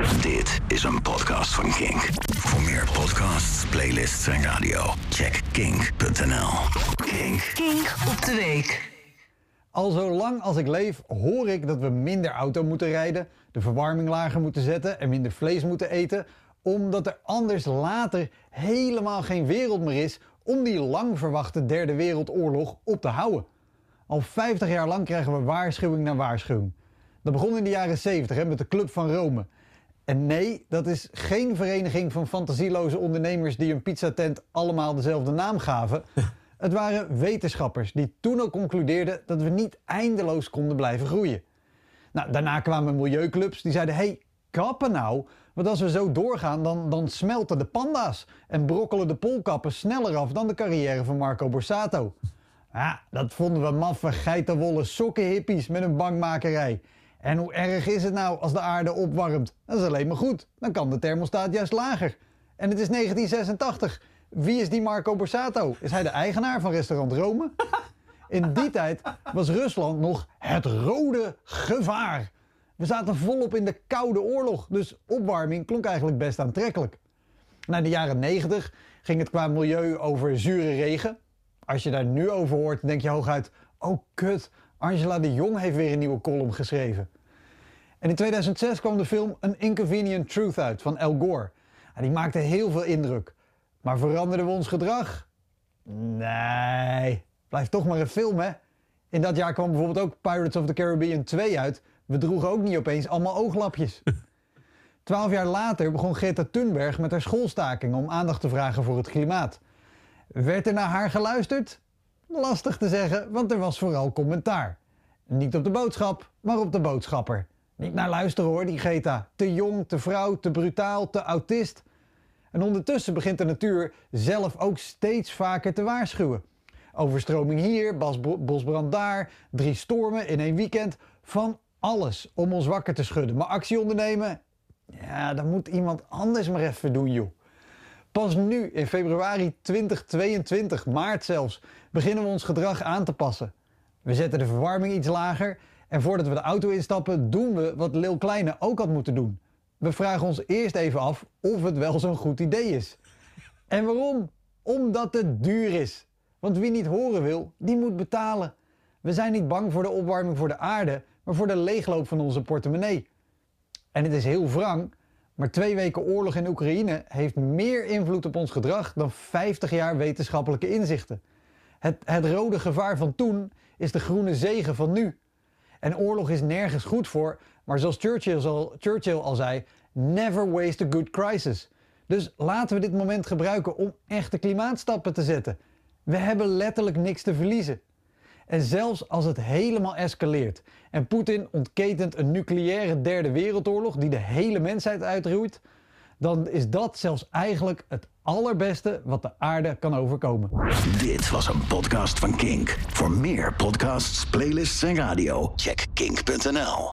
Dit is een podcast van Kink. Voor meer podcasts, playlists en radio, check kink.nl. Kink. Kink op de week. Al zo lang als ik leef hoor ik dat we minder auto moeten rijden, de verwarming lager moeten zetten en minder vlees moeten eten, omdat er anders later helemaal geen wereld meer is om die lang verwachte derde wereldoorlog op te houden. Al 50 jaar lang krijgen we waarschuwing na waarschuwing. Dat begon in de jaren 70 hè, met de Club van Rome. En nee, dat is geen vereniging van fantasieloze ondernemers die een pizzatent allemaal dezelfde naam gaven. Het waren wetenschappers die toen al concludeerden dat we niet eindeloos konden blijven groeien. Nou, daarna kwamen milieuclubs die zeiden: hey, kappen nou, want als we zo doorgaan, dan, dan smelten de panda's en brokkelen de poolkappen sneller af dan de carrière van Marco Borsato. Ja, dat vonden we maffe geitenwolle sokkenhippies met een bangmakerij. En hoe erg is het nou als de aarde opwarmt? Dat is alleen maar goed. Dan kan de thermostaat juist lager. En het is 1986. Wie is die Marco Borsato? Is hij de eigenaar van restaurant Rome? In die tijd was Rusland nog het rode gevaar. We zaten volop in de Koude Oorlog, dus opwarming klonk eigenlijk best aantrekkelijk. Na de jaren 90 ging het qua milieu over zure regen. Als je daar nu over hoort, denk je hooguit: oh kut, Angela de Jong heeft weer een nieuwe column geschreven. En in 2006 kwam de film An Inconvenient Truth uit van Al Gore. die maakte heel veel indruk. Maar veranderden we ons gedrag? Nee, blijft toch maar een film hè. In dat jaar kwam bijvoorbeeld ook Pirates of the Caribbean 2 uit. We droegen ook niet opeens allemaal ooglapjes. Twaalf jaar later begon Greta Thunberg met haar schoolstaking om aandacht te vragen voor het klimaat. Werd er naar haar geluisterd? Lastig te zeggen, want er was vooral commentaar. Niet op de boodschap, maar op de boodschapper. Niet naar luisteren hoor, die Greta. Te jong, te vrouw, te brutaal, te autist. En ondertussen begint de natuur zelf ook steeds vaker te waarschuwen. Overstroming hier, bosbrand daar, drie stormen in één weekend. Van alles om ons wakker te schudden. Maar actie ondernemen, ja, dat moet iemand anders maar even doen, joh. Pas nu, in februari 2022, maart zelfs, beginnen we ons gedrag aan te passen. We zetten de verwarming iets lager en voordat we de auto instappen, doen we wat Lil Kleine ook had moeten doen. We vragen ons eerst even af of het wel zo'n goed idee is. En waarom? Omdat het duur is. Want wie niet horen wil, die moet betalen. We zijn niet bang voor de opwarming voor de aarde, maar voor de leegloop van onze portemonnee. En het is heel wrang, maar twee weken oorlog in Oekraïne heeft meer invloed op ons gedrag dan 50 jaar wetenschappelijke inzichten. Het, het rode gevaar van toen is de groene zegen van nu. En oorlog is nergens goed voor, maar zoals Churchill al, Churchill al zei, never waste a good crisis. Dus laten we dit moment gebruiken om echte klimaatstappen te zetten. We hebben letterlijk niks te verliezen. En zelfs als het helemaal escaleert en Poetin ontketent een nucleaire derde wereldoorlog die de hele mensheid uitroeit, dan is dat zelfs eigenlijk het allerbeste wat de aarde kan overkomen. Dit was een podcast van Kink. Voor meer podcasts, playlists en radio, check kink.nl.